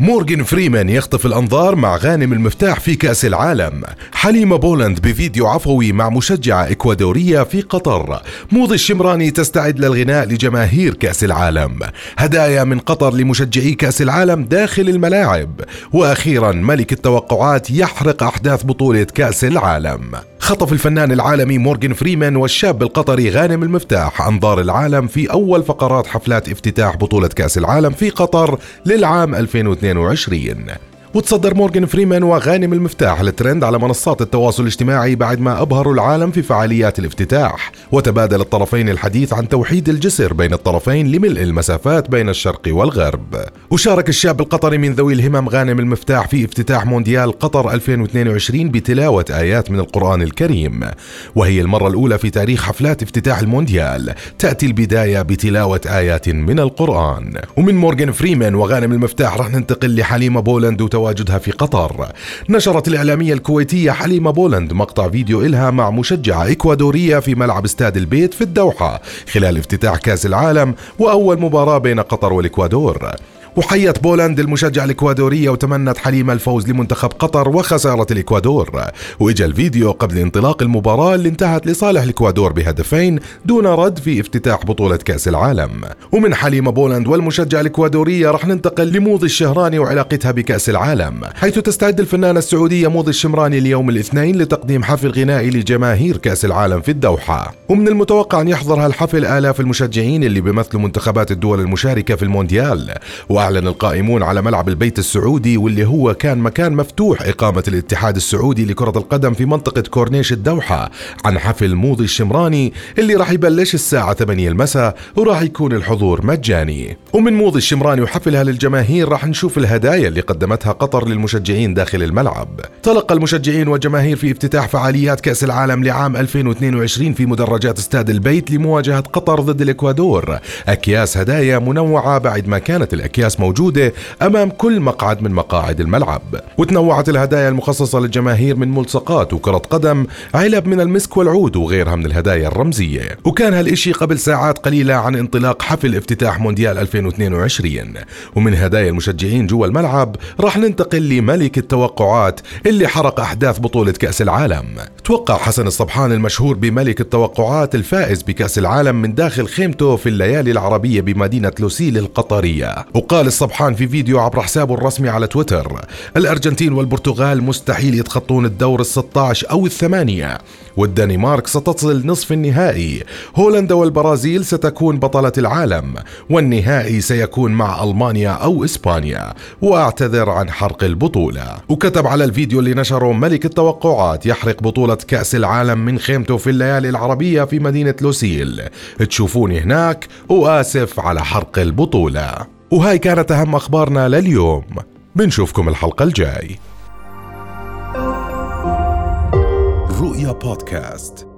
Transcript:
مورغان فريمان يخطف الأنظار مع غانم المفتاح في كأس العالم. حليمة بولند بفيديو عفوي مع مشجعة إكوادورية في قطر. موضي الشمراني تستعد للغناء لجماهير كأس العالم. هدايا من قطر لمشجعي كأس العالم داخل الملاعب. وأخيرا ملك التوقعات يحرق أحداث بطولة كأس العالم. خطف الفنان العالمي مورغان فريمان والشاب القطري غانم المفتاح أنظار العالم في أول فقرات حفلات افتتاح بطولة كأس العالم في قطر للعام 2022 وتصدر مورغان فريمان وغانم المفتاح الترند على منصات التواصل الاجتماعي بعد ما أبهروا العالم في فعاليات الافتتاح. وتبادل الطرفين الحديث عن توحيد الجسر بين الطرفين لملء المسافات بين الشرق والغرب. وشارك الشاب القطري من ذوي الهمم غانم المفتاح في افتتاح مونديال قطر 2022 بتلاوة آيات من القرآن الكريم. وهي المرة الأولى في تاريخ حفلات افتتاح المونديال. تأتي البداية بتلاوة آيات من القرآن. ومن مورغان فريمان وغانم المفتاح رح ننتقل لحليمة بولند تواجدها في قطر. نشرت الإعلامية الكويتية حليمة بولند مقطع فيديو إلها مع مشجعة إكوادورية في ملعب استاد البيت في الدوحة خلال افتتاح كأس العالم وأول مباراة بين قطر والإكوادور. وحيت بولند المشجعة الإكوادورية وتمنت حليمة الفوز لمنتخب قطر وخسارة الإكوادور. وإجا الفيديو قبل انطلاق المباراة اللي انتهت لصالح الإكوادور بهدفين دون رد في افتتاح بطولة كأس العالم. ومن حليمة بولند والمشجعة الإكوادورية رح ننتقل لموضي الشمراني وعلاقتها بكأس العالم حيث تستعد الفنانة السعودية موضي الشمراني اليوم الاثنين لتقديم حفل غنائي لجماهير كأس العالم في الدوحة. ومن المتوقع أن يحضر هالحفل آلاف المشجعين اللي بيمثلوا منتخبات الدول المشاركة في المونديال. وأعلن القائمون على ملعب البيت السعودي واللي هو كان مكان مفتوح إقامة الاتحاد السعودي لكرة القدم في منطقة كورنيش الدوحة. عن حفل موضي الشمراني اللي راح يبلش الساعة 8 المساء وراح يكون الحضور مجاني. ومن موضي الشمراني وحفلها للجماهير راح نشوف الهدايا اللي قدمتها قطر للمشجعين داخل الملعب. تلقى المشجعين والجماهير في افتتاح فعاليات كأس العالم لعام 2022 في مدرجات استاد البيت لمواجهة قطر ضد الإكوادور. أكياس هدايا منوعة بعد ما كانت الأكياس موجودة أمام كل مقعد من مقاعد الملعب. وتنوعت الهدايا المخصصة للجماهير من ملصقات وكرة قدم علب من المسك والعود وغيرها من الهدايا الرمزية. وكان هالإشي قبل ساعات قليلة عن انطلاق حفل افتتاح مونديال 2022 ومن هدايا المشجعين جوا الملعب راح ننتقل لملك التوقعات اللي حرق أحداث بطولة كأس العالم. توقع حسن الصبحان المشهور بملك التوقعات الفائز بكأس العالم من داخل خيمته في الليالي العربية بمدينة لوسيل القطرية. وقال الصبحان في فيديو عبر حسابه الرسمي على تويتر. الأرجنتين والبرتغال مستحيل يتخطون الدور ال16 أو الثمانية والدنمارك ستصل نصف النهائي. هولندا والبرازيل ستكون بطلة العالم والنهائي سيكون مع ألمانيا أو إسبانيا. وأعتذر عن حرق البطولة. وكتب على الفيديو اللي نشره ملك التوقعات يحرق بطولة كأس العالم من خيمته في الليالي العربية في مدينة لوسيل. تشوفوني هناك وآسف على حرق البطولة. وهاي كانت أهم أخبارنا لليوم. بنشوفكم الحلقة الجاي. رؤيا بودكاست.